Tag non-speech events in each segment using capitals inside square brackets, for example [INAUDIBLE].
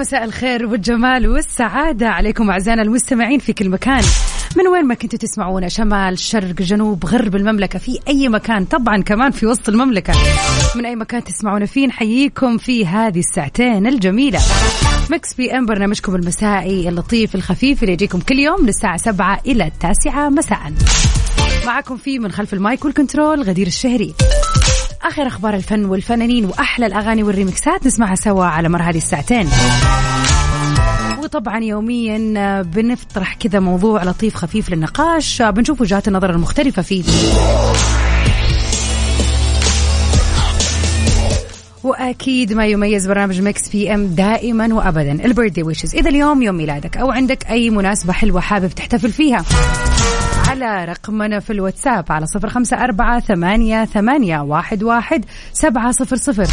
مساء الخير والجمال والسعادة. عليكم أعزائنا المستمعين في كل مكان. من وين ما كنتوا تسمعونا شمال شرق جنوب غرب المملكة في أي مكان طبعا كمان في وسط المملكة. من أي مكان تسمعونا فيه نحييكم في هذه الساعتين الجميلة. Mix PM برنامجكم المسائي اللطيف الخفيف اللي يجيكم كل يوم من الساعة 7 إلى التاسعة مساء. معكم فيه من خلف ال mic وال control غدير الشهري. آخر أخبار الفن والفنانين وأحلى الأغاني والريمكسات نسمعها سوا على مر هذه الساعتين. وطبعا يوميا بنطرح كذا موضوع لطيف خفيف للنقاش بنشوف وجهات النظر المختلفة فيه. وأكيد ما يميز برنامج Mix PM دائما وابدا ال birthday wishes. إذا اليوم يوم ميلادك أو عندك أي مناسبة حلوة حابب تحتفل فيها. على رقمنا في الواتساب على صفر خمسة أربعة ثمانية, ثمانية واحد, واحد سبعة صفر صفر.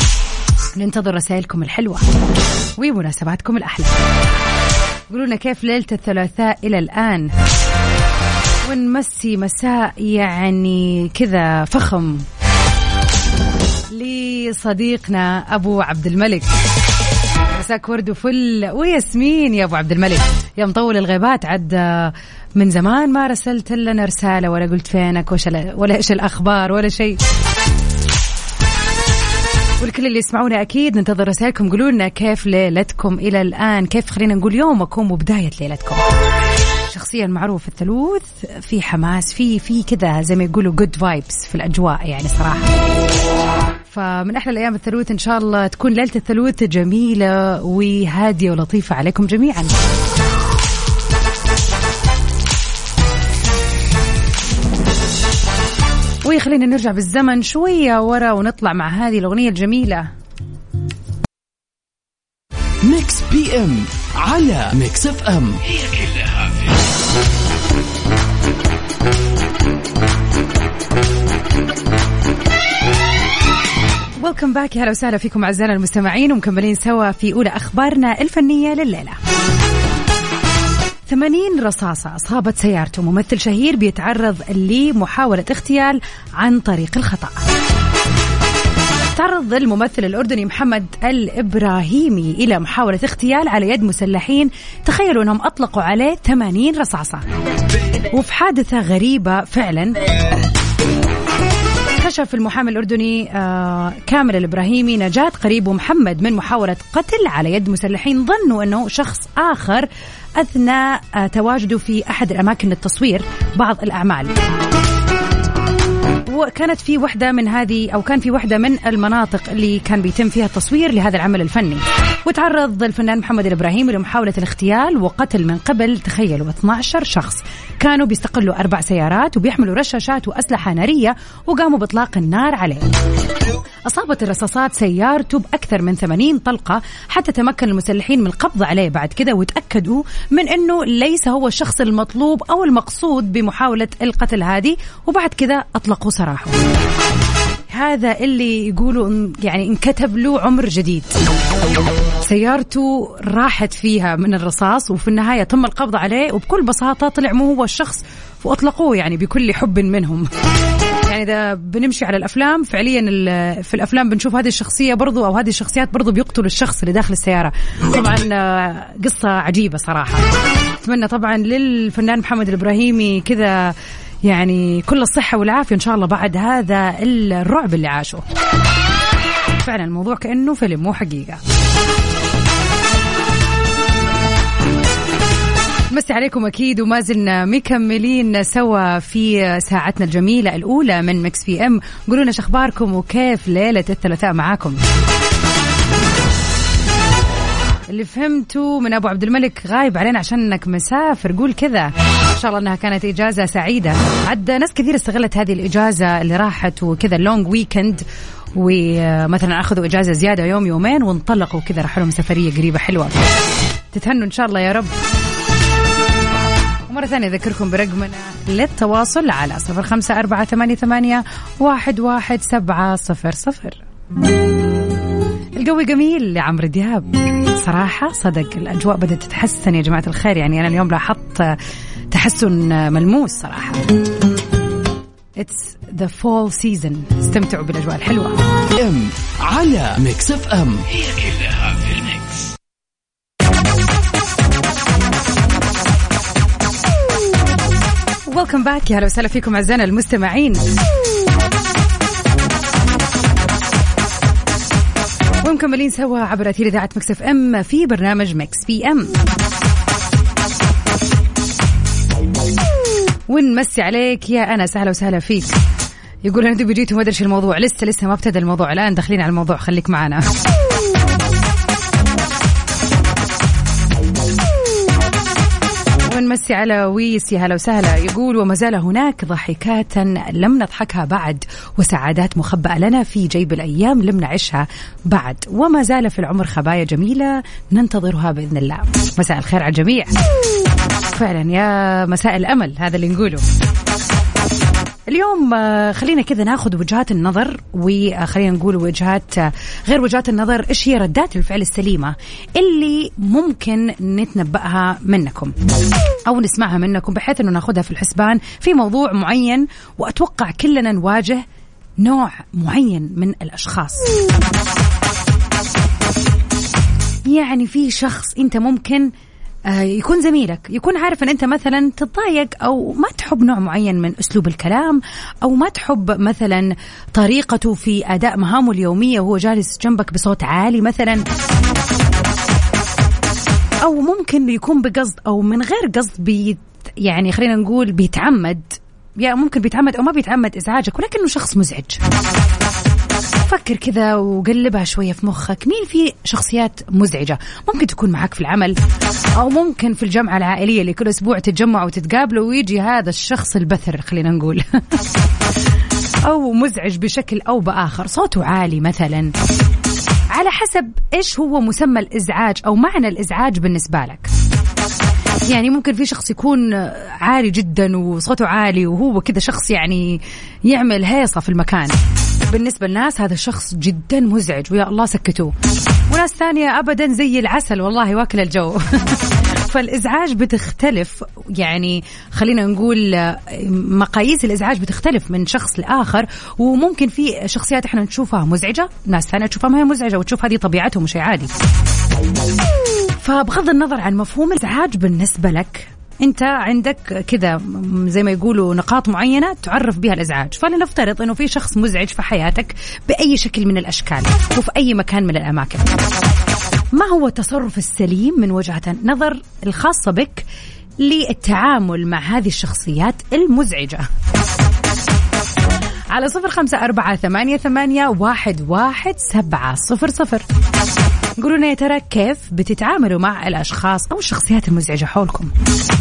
ننتظر رسائلكم الحلوة ومناسباتكم الأحلى. قولوا لنا كيف ليلة الثلاثاء إلى الآن؟ ونمسي مساء يعني كذا فخم لصديقنا أبو عبد الملك. مساك ورد وفل. وياسمين يا أبو عبد الملك. يا مطول الغيبات عد من زمان ما رسلت لنا رسالة ولا قلت فينك ولا إيش الأخبار ولا شيء. والكل اللي يسمعونا أكيد ننتظر رسائلكم. قولوا لنا كيف ليلتكم إلى الآن؟ كيف خلينا نقول يومكم وبداية ليلتكم؟ شخصيا معروف الثلوث في حماس في في كذا زي ما يقولوا good vibes في الأجواء يعني صراحة. فمن أحلى الأيام الثلوث إن شاء الله تكون ليلة الثلوث جميلة وهادية ولطيفة عليكم جميعا. وخلينا نرجع بالزمن شوية ورا ونطلع مع هذه الأغنية الجميلة. Mix PM على Mix FM. هي كلها في welcome back يا هلا وسهلا فيكم أعزائنا المستمعين ومكملين سوا في أولى أخبارنا الفنية لليلة. 80 رصاصة أصابت سيارته. ممثل شهير بيتعرض لمحاولة اغتيال عن طريق الخطأ. تعرض الممثل الأردني محمد الإبراهيمي إلى محاولة اغتيال على يد مسلحين تخيلوا أنهم أطلقوا عليه 80 رصاصة. وفي حادثة غريبة فعلا. كشف المحامي الأردني آه كامل الإبراهيمي نجاة قريبه محمد من محاولة قتل على يد مسلحين ظنوا أنه شخص آخر أثناء آه تواجده في أحد الأماكن للتصوير بعض الأعمال. وكانت في وحدة من هذه أو كان في وحدة من المناطق اللي كان بيتم فيها التصوير لهذا العمل الفني. وتعرض الفنان محمد الإبراهيمي لمحاولة الاغتيال وقتل من قبل تخيلوا 12 شخص. كانوا بيستقلوا أربع سيارات وبيحملوا رشاشات وأسلحة نارية وقاموا بإطلاق النار عليه. أصابت الرصاصات سيارته بأكثر من 80 طلقة حتى تمكن المسلحين من القبض عليه بعد كده وتأكدوا من أنه ليس هو الشخص المطلوب أو المقصود بمحاولة القتل هذه وبعد كده أطلقوا سراحه. هذا اللي يقولوا يعني انكتب له عمر جديد. سيارته راحت فيها من الرصاص وفي النهاية تم القبض عليه وبكل بساطة طلع مو هو الشخص وأطلقوه يعني بكل حب منهم. يعني إذا بنمشي على الأفلام فعليا في الأفلام بنشوف هذه الشخصية برضو أو هذه الشخصيات برضو بيقتلوا الشخص اللي داخل السيارة. طبعا قصة عجيبة صراحة. أتمنى طبعا للفنان محمد الإبراهيمي كذا يعني كل الصحة والعافية إن شاء الله بعد هذا الرعب اللي عاشه فعلا الموضوع كأنه فيلم مو حقيقة. مسي عليكم أكيد وما زلنا مكملين سوا في ساعتنا الجميلة الأولى من مكس في إم. قولوا لنا أخباركم وكيف ليلة الثلاثاء معاكم. اللي فهمته من أبو عبد الملك غايب علينا عشان انك مسافر. قول كذا. إن شاء الله إنها كانت إجازة سعيدة. عد ناس كثير استغلت هذه الإجازة اللي راحت وكذا اللونج ويكند ومثلا أخذوا إجازة زيادة يوم يومين وانطلقوا كذا راحوا لهم سفرية قريبة حلوة. تتهنوا إن شاء الله يا رب. مرة ثانية أذكركم برقمنا للتواصل على صفر خمسة أربعة ثمانية واحد, واحد سبعة صفر صفر. القوي جميل لعمرو دياب. صراحة صدق الأجواء بدأت تتحسن يا جماعة الخير. يعني أنا اليوم لاحظت تحسن ملموس صراحة. It's the fall season. استمتعوا بالأجواء الحلوة. M على Mix FM هي كلها في ال mix. Welcome back يا هلا وسهلا فيكم أعزائنا المستمعين. ومكملين سوا عبر أثير إذاعة Mix FM في برنامج Mix PM. ونمسي عليك يا انس أهلا وسهلا فيك. يقول أنا دوبي جيت وما أدري الموضوع. لسه لسه ما ابتدى الموضوع. الآن داخلين على الموضوع. خليك معنا. ونمسي على ويس يا هلا وسهلا. يقول وما زال هناك ضحكات لم نضحكها بعد وسعادات مخبأة لنا في جيب الأيام لم نعيشها بعد. وما زال في العمر خبايا جميلة ننتظرها بإذن الله. مساء الخير على الجميع. فعلا يا مساء الأمل هذا اللي نقوله. اليوم آه، خلينا كذا ناخذ وجهات النظر وخلينا نقول وجهات آه، غير وجهات النظر إيش هي ردات الفعل السليمة اللي ممكن نتنبأها منكم؟ أو نسمعها منكم بحيث إنه ناخذها في الحسبان في موضوع معين وأتوقع كلنا نواجه نوع معين من الأشخاص. يعني في شخص أنت ممكن يكون زميلك يكون عارف إن أنت مثلا تتضايق أو ما تحب نوع معين من أسلوب الكلام أو ما تحب مثلا طريقته في أداء مهامه اليومية وهو جالس جنبك بصوت عالي مثلا. أو ممكن يكون بقصد أو من غير قصد بيت يعني خلينا نقول بيتعمد. يا ممكن بيتعمد أو ما بيتعمد إزعاجك ولكنه شخص مزعج. فكر كذا وقلبها شوية في مخك. مين في شخصيات مزعجة؟ ممكن تكون معك في العمل أو ممكن في الجمعة العائلية اللي كل أسبوع تتجمعوا وتتقابلوا ويجي هذا الشخص البثر خلينا نقول. [LAUGHS] أو مزعج بشكل أو بآخر. صوته عالي مثلا. على حسب إيش هو مسمى الإزعاج أو معنى الإزعاج بالنسبة لك. يعني ممكن في شخص يكون عالي جدا وصوته عالي وهو كذا شخص يعني يعمل هيصة في المكان. بالنسبة للناس هذا الشخص جدا مزعج ويا الله سكتوه. وناس ثانية أبدا زي العسل والله واكل الجو. [LAUGHS] فالإزعاج بتختلف. يعني خلينا نقول مقاييس الإزعاج بتختلف من شخص لآخر وممكن في شخصيات إحنا نشوفها مزعجة ناس ثانية تشوفها ما هي مزعجة وتشوف هذه طبيعتهم شيء عادي. فبغض النظر عن مفهوم الإزعاج بالنسبة لك انت عندك كذا زي ما يقولوا نقاط معينة تعرف بها الأزعاج. فلنفترض إنه في شخص مزعج في حياتك بأي شكل من الأشكال وفي أي مكان من الأماكن. ما هو التصرف السليم من وجهة نظر الخاصة بك للتعامل مع هذه الشخصيات المزعجة؟ على صفر خمسة أربعة ثمانية, ثمانية واحد, واحد سبعة صفر صفر. قولوا لنا يا ترى كيف بتتعاملوا مع الأشخاص أو الشخصيات المزعجة حولكم؟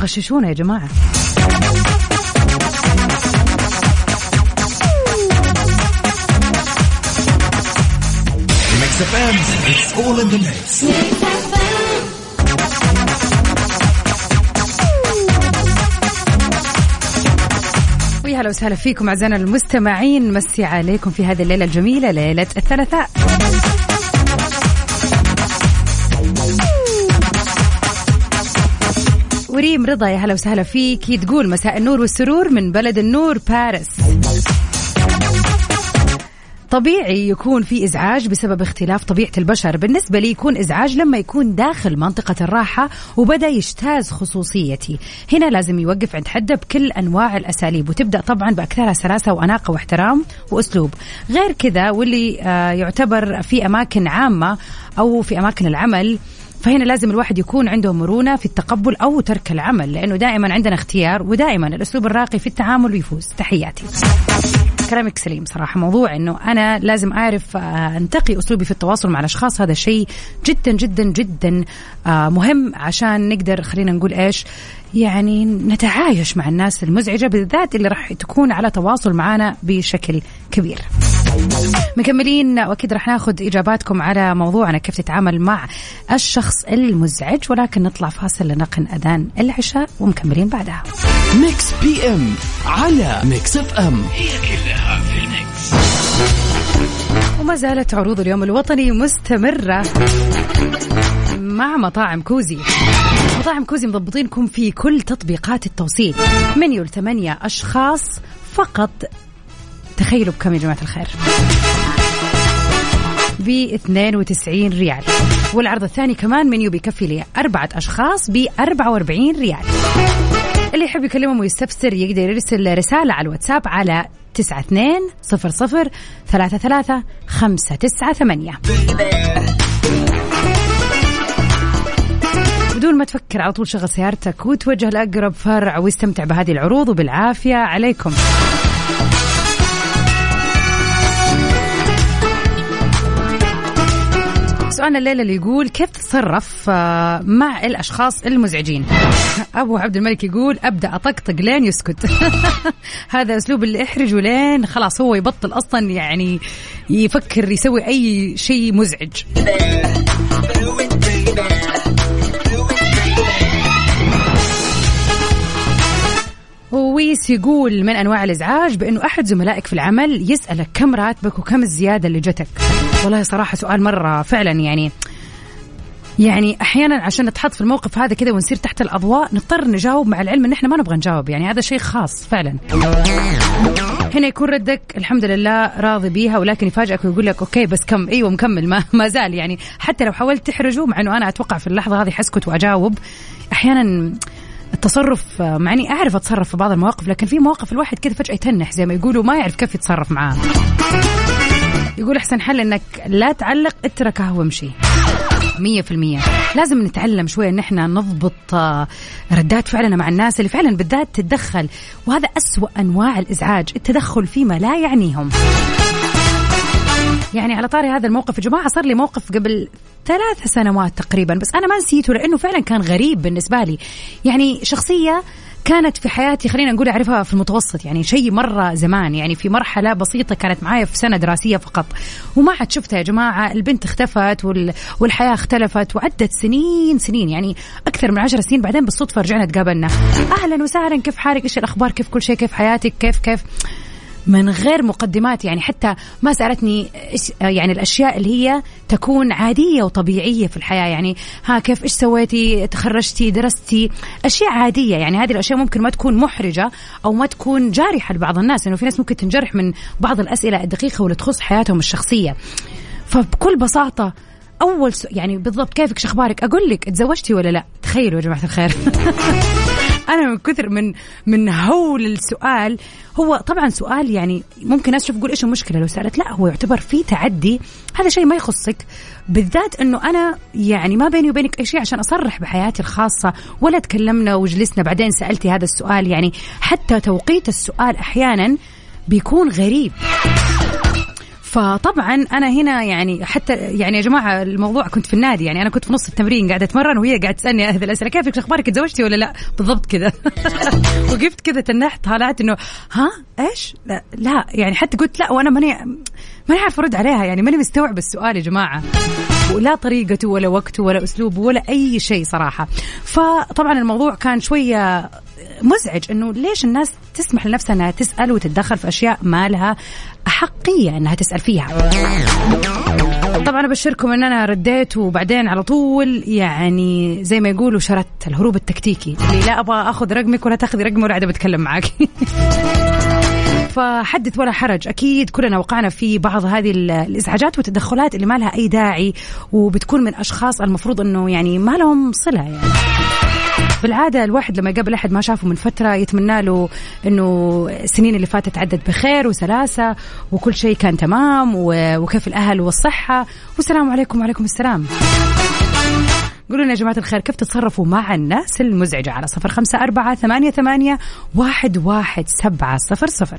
غششونا يا mix. ويا هلا وسهلا فيكم أعزائنا المستمعين. مسي عليكم في هذه الليلة الجميلة ليلة الثلاثاء. وريم رضا يا هلا وسهلا فيك. تقول مساء النور والسرور من بلد النور باريس. طبيعي يكون في إزعاج بسبب اختلاف طبيعة البشر. بالنسبة لي يكون إزعاج لما يكون داخل منطقة الراحة وبدأ يجتاز خصوصيتي. هنا لازم يوقف عند حدة بكل أنواع الأساليب وتبدأ طبعا بأكثرها سلاسة وأناقة واحترام وأسلوب. غير كذا واللي آه، يعتبر في أماكن عامة أو في أماكن العمل فهنا لازم الواحد يكون عنده مرونة في التقبل أو ترك العمل لأنه دائما عندنا اختيار ودائما الأسلوب الراقي في التعامل يفوز تحياتي. كلامك سليم صراحة. موضوع إنه أنا لازم أعرف آه، أنتقي أسلوبي في التواصل مع الأشخاص. هذا شيء جدا جدا جدا آه، مهم عشان نقدر خلينا نقول إيش يعني نتعايش مع الناس المزعجة بالذات اللي راح تكون على تواصل معنا بشكل كبير. مكملين واكيد راح ناخذ إجاباتكم على موضوعنا كيف تتعامل مع الشخص المزعج. ولكن نطلع فاصل لنقل أذان العشاء ومكملين بعدها. Mix PM على Mix FM هي كلها في ال mix. وما زالت عروض اليوم الوطني مستمرة مع مطاعم كوزي. مطاعم كوزي مضبطينكم في كل تطبيقات التوصيل. منيو لثمانية أشخاص فقط تخيلوا بكم يا جماعة الخير. ب 92 ريال. والعرض الثاني كمان منيو بيكفي لي أربعة أشخاص ب 44 ريال. اللي يحب يكلمهم ويستفسر يقدر يرسل رسالة على الواتساب على تسعة اثنين صفر صفر ثلاثة ثلاثة خمسة تسعة ثمانية. بدون ما تفكر على طول شغل سيارتك وتوجه لأقرب فرع واستمتع بهذه العروض. وبالعافية عليكم. سؤالنا الليلة اللي يقول كيف تتصرف آه، مع الأشخاص المزعجين؟ [LAUGHS] أبو عبد الملك يقول أبدأ أطقطق لين يسكت. [LAUGHS] هذا أسلوب اللي يحرج لين خلاص هو يبطل أصلا يعني يفكر يسوي أي شيء مزعج. [LAUGHS] ويس يقول من أنواع الإزعاج بأنه أحد زملائك في العمل يسألك كم راتبك وكم الزيادة اللي جتك. والله صراحة سؤال مرة فعلا يعني يعني أحيانا عشان نتحط في الموقف هذا كذا ونصير تحت الأضواء نضطر نجاوب مع العلم إن إحنا ما نبغى نجاوب يعني هذا شيء خاص فعلا. هنا يكون ردك الحمد لله راضي بيها ولكن يفاجئك ويقول لك أوكي بس كم أيوه مكمل ما, ما زال يعني. حتى لو حاولت تحرجه مع إنه أنا أتوقع في اللحظة هذه حسكت وأجاوب. أحيانا التصرف مع إني أعرف أتصرف في بعض المواقف لكن في مواقف الواحد كذا فجأة يتنح زي ما يقولوا ما يعرف كيف يتصرف معاها يقول أحسن حل إنك لا تعلق اتركها وامشي. مية في المية. لازم نتعلم شوية إن إحنا نضبط آه، ردات فعلنا مع الناس اللي فعلا بالذات تتدخل. وهذا أسوأ أنواع الإزعاج التدخل فيما لا يعنيهم. يعني على طاري هذا الموقف. يا جماعة صار لي موقف قبل ثلاث سنوات تقريبا بس أنا ما نسيته لأنه فعلا كان غريب بالنسبة لي. يعني شخصية كانت في حياتي خلينا نقول أعرفها في المتوسط يعني شيء مرة زمان يعني في مرحلة بسيطة كانت معايا في سنة دراسية فقط. وما عاد شفتها يا جماعة البنت اختفت والحياة اختلفت وعدت سنين سنين يعني أكثر من عشر سنين. بعدين بالصدفة رجعنا تقابلنا. أهلا وسهلا كيف حالك؟ إيش الأخبار؟ كيف كل شيء؟ كيف حياتك؟ كيف كيف؟ من غير مقدمات يعني حتى ما سألتني يعني الأشياء اللي هي تكون عادية وطبيعية في الحياة. يعني ها كيف إيش سويتي تخرجتي درستي؟ أشياء عادية. يعني هذه الأشياء ممكن ما تكون محرجة أو ما تكون جارحة لبعض الناس. لأنه في ناس ممكن تنجرح من بعض الأسئلة الدقيقة واللي تخص حياتهم الشخصية. فبكل بساطة أول سؤال يعني بالضبط كيفك شخبارك؟ أقول لك تزوجتي ولا لا؟ تخيلوا يا جماعة الخير. [LAUGHS] أنا من كثر من من هول السؤال هو طبعا سؤال يعني ممكن ناس تشوف تقول إيش المشكلة؟ لو سألت لا هو يعتبر في تعدي. هذا شيء ما يخصك بالذات إنه أنا يعني ما بيني وبينك أي شيء عشان أصرح بحياتي الخاصة ولا تكلمنا وجلسنا بعدين سألتي هذا السؤال. يعني حتى توقيت السؤال أحيانا بيكون غريب. فطبعا أنا هنا يعني حتى يعني يا جماعة الموضوع كنت في النادي يعني أنا كنت في نص التمرين قاعدة أتمرن وهي قاعدة تسألني هذه الأسئلة كيفك؟ أخبارك؟ تزوجتي ولا لا؟ بالضبط كذا. [LAUGHS] وقفت كذا تنحت طالعت إنه ها؟ إيش؟ لا, لا يعني حتى قلت لا وأنا ماني ماني عارف أرد عليها يعني ماني مستوعب السؤال يا جماعة. ولا طريقته ولا وقته ولا اسلوبه ولا أي شيء صراحة. فطبعا الموضوع كان شوية مزعج إنه ليش الناس تسمح لنفسها إنها تسأل وتتدخل في أشياء ما لها احقيه إنها تسأل فيها. طبعا أبشركم إن أنا رديت وبعدين على طول يعني زي ما يقولوا شردت الهروب التكتيكي. اللي لا أبغى أخذ رقمك ولا تاخذي رقمي ولا قاعدة بتكلم معك [LAUGHS] فحدث ولا حرج. أكيد كلنا وقعنا في بعض هذه الإزعاجات والتدخلات اللي ما لها أي داعي وبتكون من أشخاص المفروض إنه يعني ما لهم صلة يعني. بالعادة الواحد لما يقابل أحد ما شافه من فترة يتمنى له إنه السنين اللي فاتت عدت بخير وسلاسة وكل شيء كان تمام وكيف الأهل والصحة. والسلام عليكم وعليكم السلام. قولوا لنا يا جماعة الخير كيف تتصرفوا مع الناس المزعجة على صفر خمسة أربعة ثمانية, ثمانية واحد, واحد سبعة صفر صفر.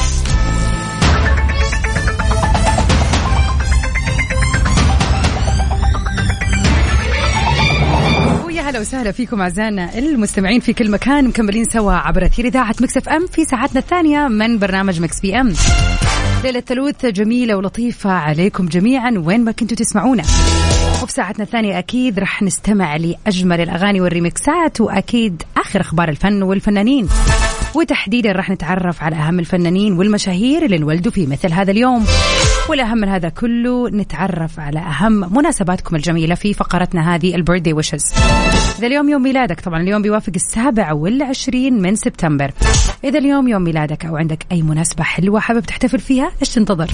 وسهلا فيكم أعزائنا المستمعين في كل مكان مكملين سوا عبر أثير إذاعة Mix FM في ساعتنا الثانية من برنامج Mix PM. ليلة ثلوث جميلة ولطيفة عليكم جميعا وين ما كنتوا تسمعونا. وفي ساعتنا الثانية أكيد رح نستمع لأجمل الأغاني والريمكسات وأكيد آخر أخبار الفن والفنانين. وتحديدا رح نتعرف على أهم الفنانين والمشاهير اللي انولدوا في مثل هذا اليوم. والأهم من هذا كله نتعرف على أهم مناسباتكم الجميلة في فقرتنا هذه ال birthday wishes إذا اليوم يوم ميلادك طبعا اليوم بيوافق السابع والعشرين من سبتمبر. إذا اليوم يوم ميلادك أو عندك أي مناسبة حلوة حابب تحتفل فيها إيش تنتظر؟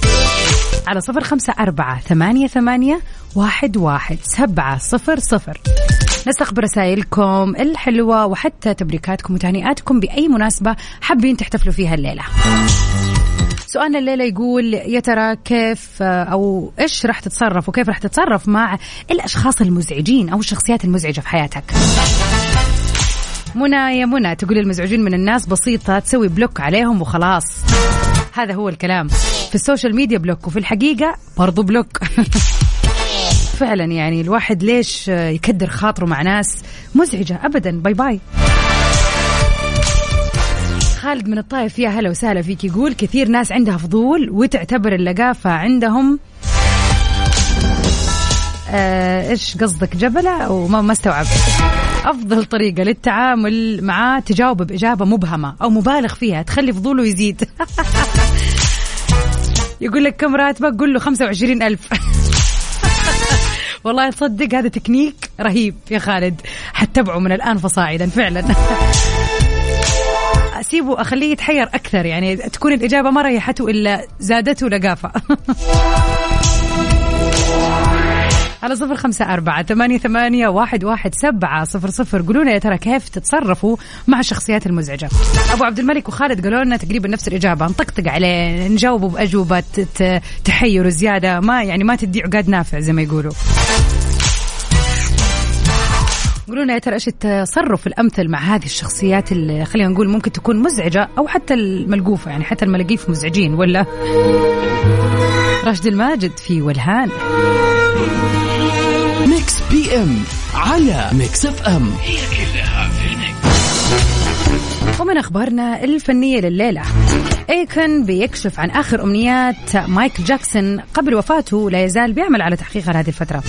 على صفر خمسة أربعة ثمانية ثمانية واحد واحد سبعة صفر صفر. نستقبل رسائلكم الحلوة وحتى تبريكاتكم وتهنئاتكم بأي مناسبة حابين تحتفلوا فيها الليلة. سؤالنا الليلة يقول يا ترى كيف أو إيش راح تتصرف وكيف راح تتصرف مع الأشخاص المزعجين أو الشخصيات المزعجة في حياتك؟ منى يا منى تقول المزعجين من الناس بسيطة تسوي block عليهم وخلاص. هذا هو الكلام. في ال social media block وفي الحقيقة برضو block. [LAUGHS] فعلا يعني الواحد ليش يكدر خاطره مع ناس مزعجة؟ أبدا. Bye bye خالد من الطائف يا هلا وسهلا فيك. يقول كثير ناس عندها فضول وتعتبر اللقافة عندهم إيش قصدك جبلة؟ وما ما استوعبت. أفضل طريقة للتعامل معاه تجاوب بإجابة مبهمة أو مبالغ فيها تخلي فضوله يزيد. [LAUGHS] يقول لك كم راتبك؟ قول له 25 ألف. [LAUGHS] والله تصدق هذا تكنيك رهيب يا خالد. حتبعه من الآن فصاعدا فعلا. [LAUGHS] أسيبه أخليه يتحير أكثر يعني تكون الإجابة ما ريحته إلا زادته لقافه على صفر خمسة أربعة ثمانية, ثمانية واحد, واحد سبعة صفر صفر. قولوا لنا يا ترى كيف تتصرفوا مع الشخصيات المزعجة؟ أبو عبد الملك وخالد قالوا لنا تقريبا نفس الإجابة. نطقطق عليه نجاوبه بأجوبة تحير زيادة ما يعني ما تدي عقاد نافع زي ما يقولوا. قولوا لنا يا ترى إيش التصرف الأمثل مع هذه الشخصيات اللي خلينا نقول ممكن تكون مزعجة أو حتى الملقوفة؟ يعني حتى الملاقيف مزعجين ولا؟ راشد الماجد في ولهان. M على Mix FM. هي كلها. ومن أخبارنا الفنية لليلة إيكن بيكشف عن آخر أمنيات مايكل جاكسون قبل وفاته لا يزال بيعمل على تحقيقها هذه الفترة.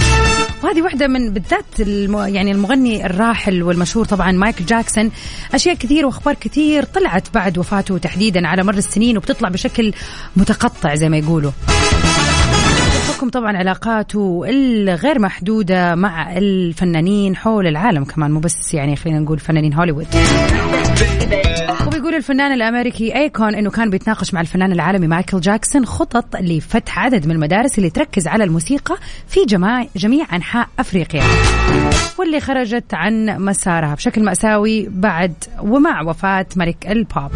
وهذه واحدة من بالذات الم... يعني المغني الراحل والمشهور طبعا مايكل جاكسون. أشياء كثير وأخبار كثير طلعت بعد وفاته تحديدا على مر السنين وبتطلع بشكل متقطع زي ما يقولوا. بحكم طبعا علاقاته الغير محدودة مع الفنانين حول العالم كمان مو بس يعني خلينا نقول فنانين هوليوود. وبيقول الفنان الأمريكي أيكون إنه كان بيتناقش مع الفنان العالمي مايكل جاكسون خطط لفتح عدد من المدارس اللي تركز على الموسيقى في جميع جميع أنحاء أفريقيا. واللي خرجت عن مسارها بشكل مأساوي بعد ومع وفاة ملك البوب.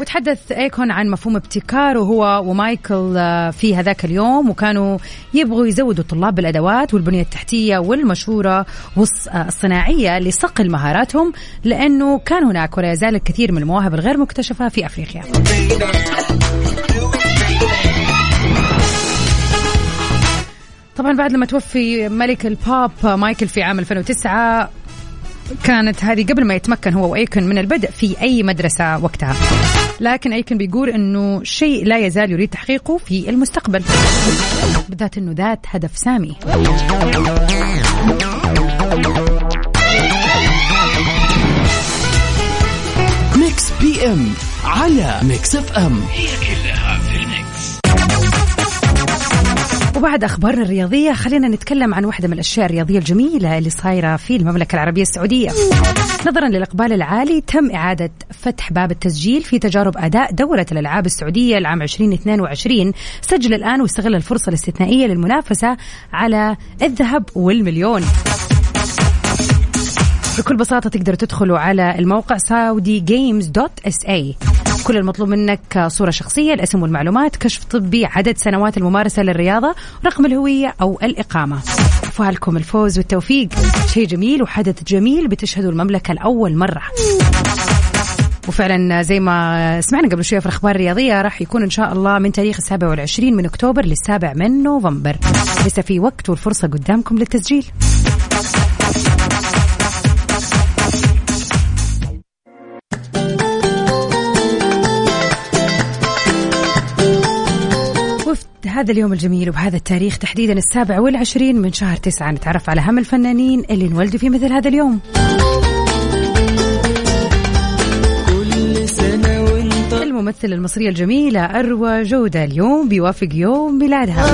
وتحدث أيكون عن مفهوم ابتكاره هو ومايكل آه، في هذاك اليوم وكانوا يبغوا يزودوا الطلاب بالأدوات والبنية التحتية والمشوره والصناعية لصقل مهاراتهم لأنه كان هناك ولا يزال الكثير من المواهب الغير مكتشفة في أفريقيا. طبعا بعد لما توفي ملك البوب مايكل في عام 2009 كانت هذه قبل ما يتمكن هو وأيكن من البدء في أي مدرسة وقتها. لكن أيكن بيقول إنه شيء لا يزال يريد تحقيقه في المستقبل. بالذات إنه ذات هدف سامي. Mix PM على Mix FM. هي كلها وبعد اخبارنا الرياضية خلينا نتكلم عن واحدة من الأشياء الرياضية الجميلة اللي صايرة في المملكة العربية السعودية. نظرا للإقبال العالي تم إعادة فتح باب التسجيل في تجارب أداء دوره الألعاب السعودية العام 2022 سجل الآن واستغل الفرصة الاستثنائية للمنافسة على الذهب والمليون. بكل بساطة تقدروا تدخلوا على الموقع اس اي كل المطلوب منك صورة شخصية الاسم والمعلومات كشف طبي عدد سنوات الممارسة للرياضة رقم الهوية أو الإقامة. فالكم الفوز والتوفيق. شيء جميل وحدث جميل بتشهدوا المملكة لأول مرة. وفعلا زي ما سمعنا قبل شوية في الأخبار الرياضية راح يكون إن شاء الله من تاريخ السابع والعشرين من أكتوبر للسابع من نوفمبر. لسه في وقت والفرصة قدامكم للتسجيل. وفي هذا اليوم الجميل وبهذا التاريخ تحديدا السابع والعشرين من شهر تسعة. نتعرف على هم الفنانين اللي انولدوا في مثل هذا اليوم. الممثلة المصرية الجميلة أروى جودة اليوم بيوافق يوم ميلادها.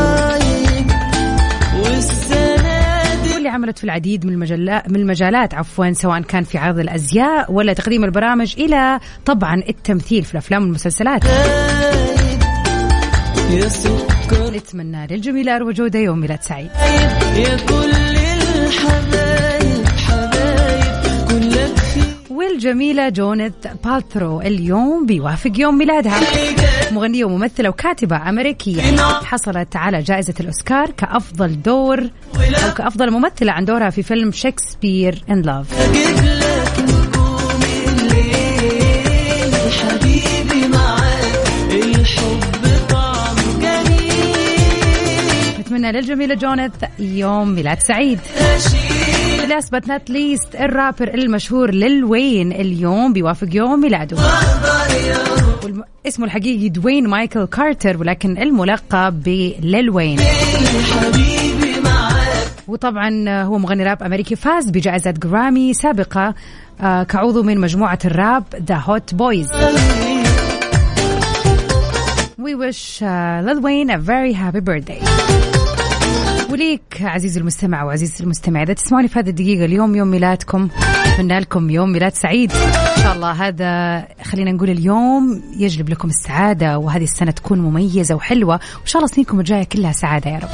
واللي عملت في العديد من المجلات من المجالات عفوا سواء كان في عرض الأزياء ولا تقديم البرامج إلى طبعا التمثيل في الأفلام والمسلسلات. نتمنى للجميلة أروى جودة يوم ميلاد سعيد. يا كل الحبايب حبايب كلك والجميلة جونيث بالثرو اليوم بيوافق يوم ميلادها. مغنية وممثلة وكاتبة أمريكية. حصلت على جائزة الأوسكار كأفضل دور أو كأفضل ممثلة عن دورها في فيلم شكسبير إن لاف. للجميلة جوينيث يوم ميلاد سعيد. Last but not least ال rapper المشهور ليل وين اليوم بيوافق يوم ميلاده. اسمه الحقيقي دوين مايكل كارتر ولكن الملقب بليل وين وطبعا هو مغني راب أمريكي فاز بجائزة جرامي سابقة آه، كعضو من مجموعة الراب The Hot Boys We wish uh, Lil Wayne a very. وليك عزيزي المستمع وعزيزي المستمع. إذا تسمعوني في هذه الدقيقة اليوم يوم ميلادكم أتمنى لكم يوم ميلاد سعيد. إن شاء الله هذا خلينا نقول اليوم يجلب لكم السعادة وهذه السنة تكون مميزة وحلوة. وإن شاء الله سنينكم الجاية كلها سعادة يا رب.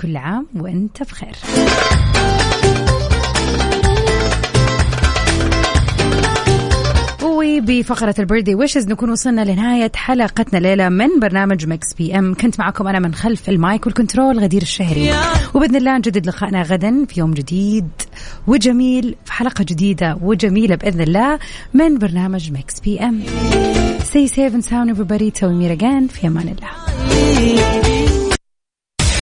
كل عام وأنت بخير. بفقرة ال birthday wishes نكون وصلنا لنهاية حلقتنا ليلة من برنامج Mix PM كنت معكم أنا من خلف ال mic وال control غدير الشهري. وبإذن الله نجدد لقائنا غدا في يوم جديد وجميل في حلقة جديدة وجميلة بإذن الله من برنامج Mix PM Stay safe and sound everybody. Till we meet again. في أمان الله.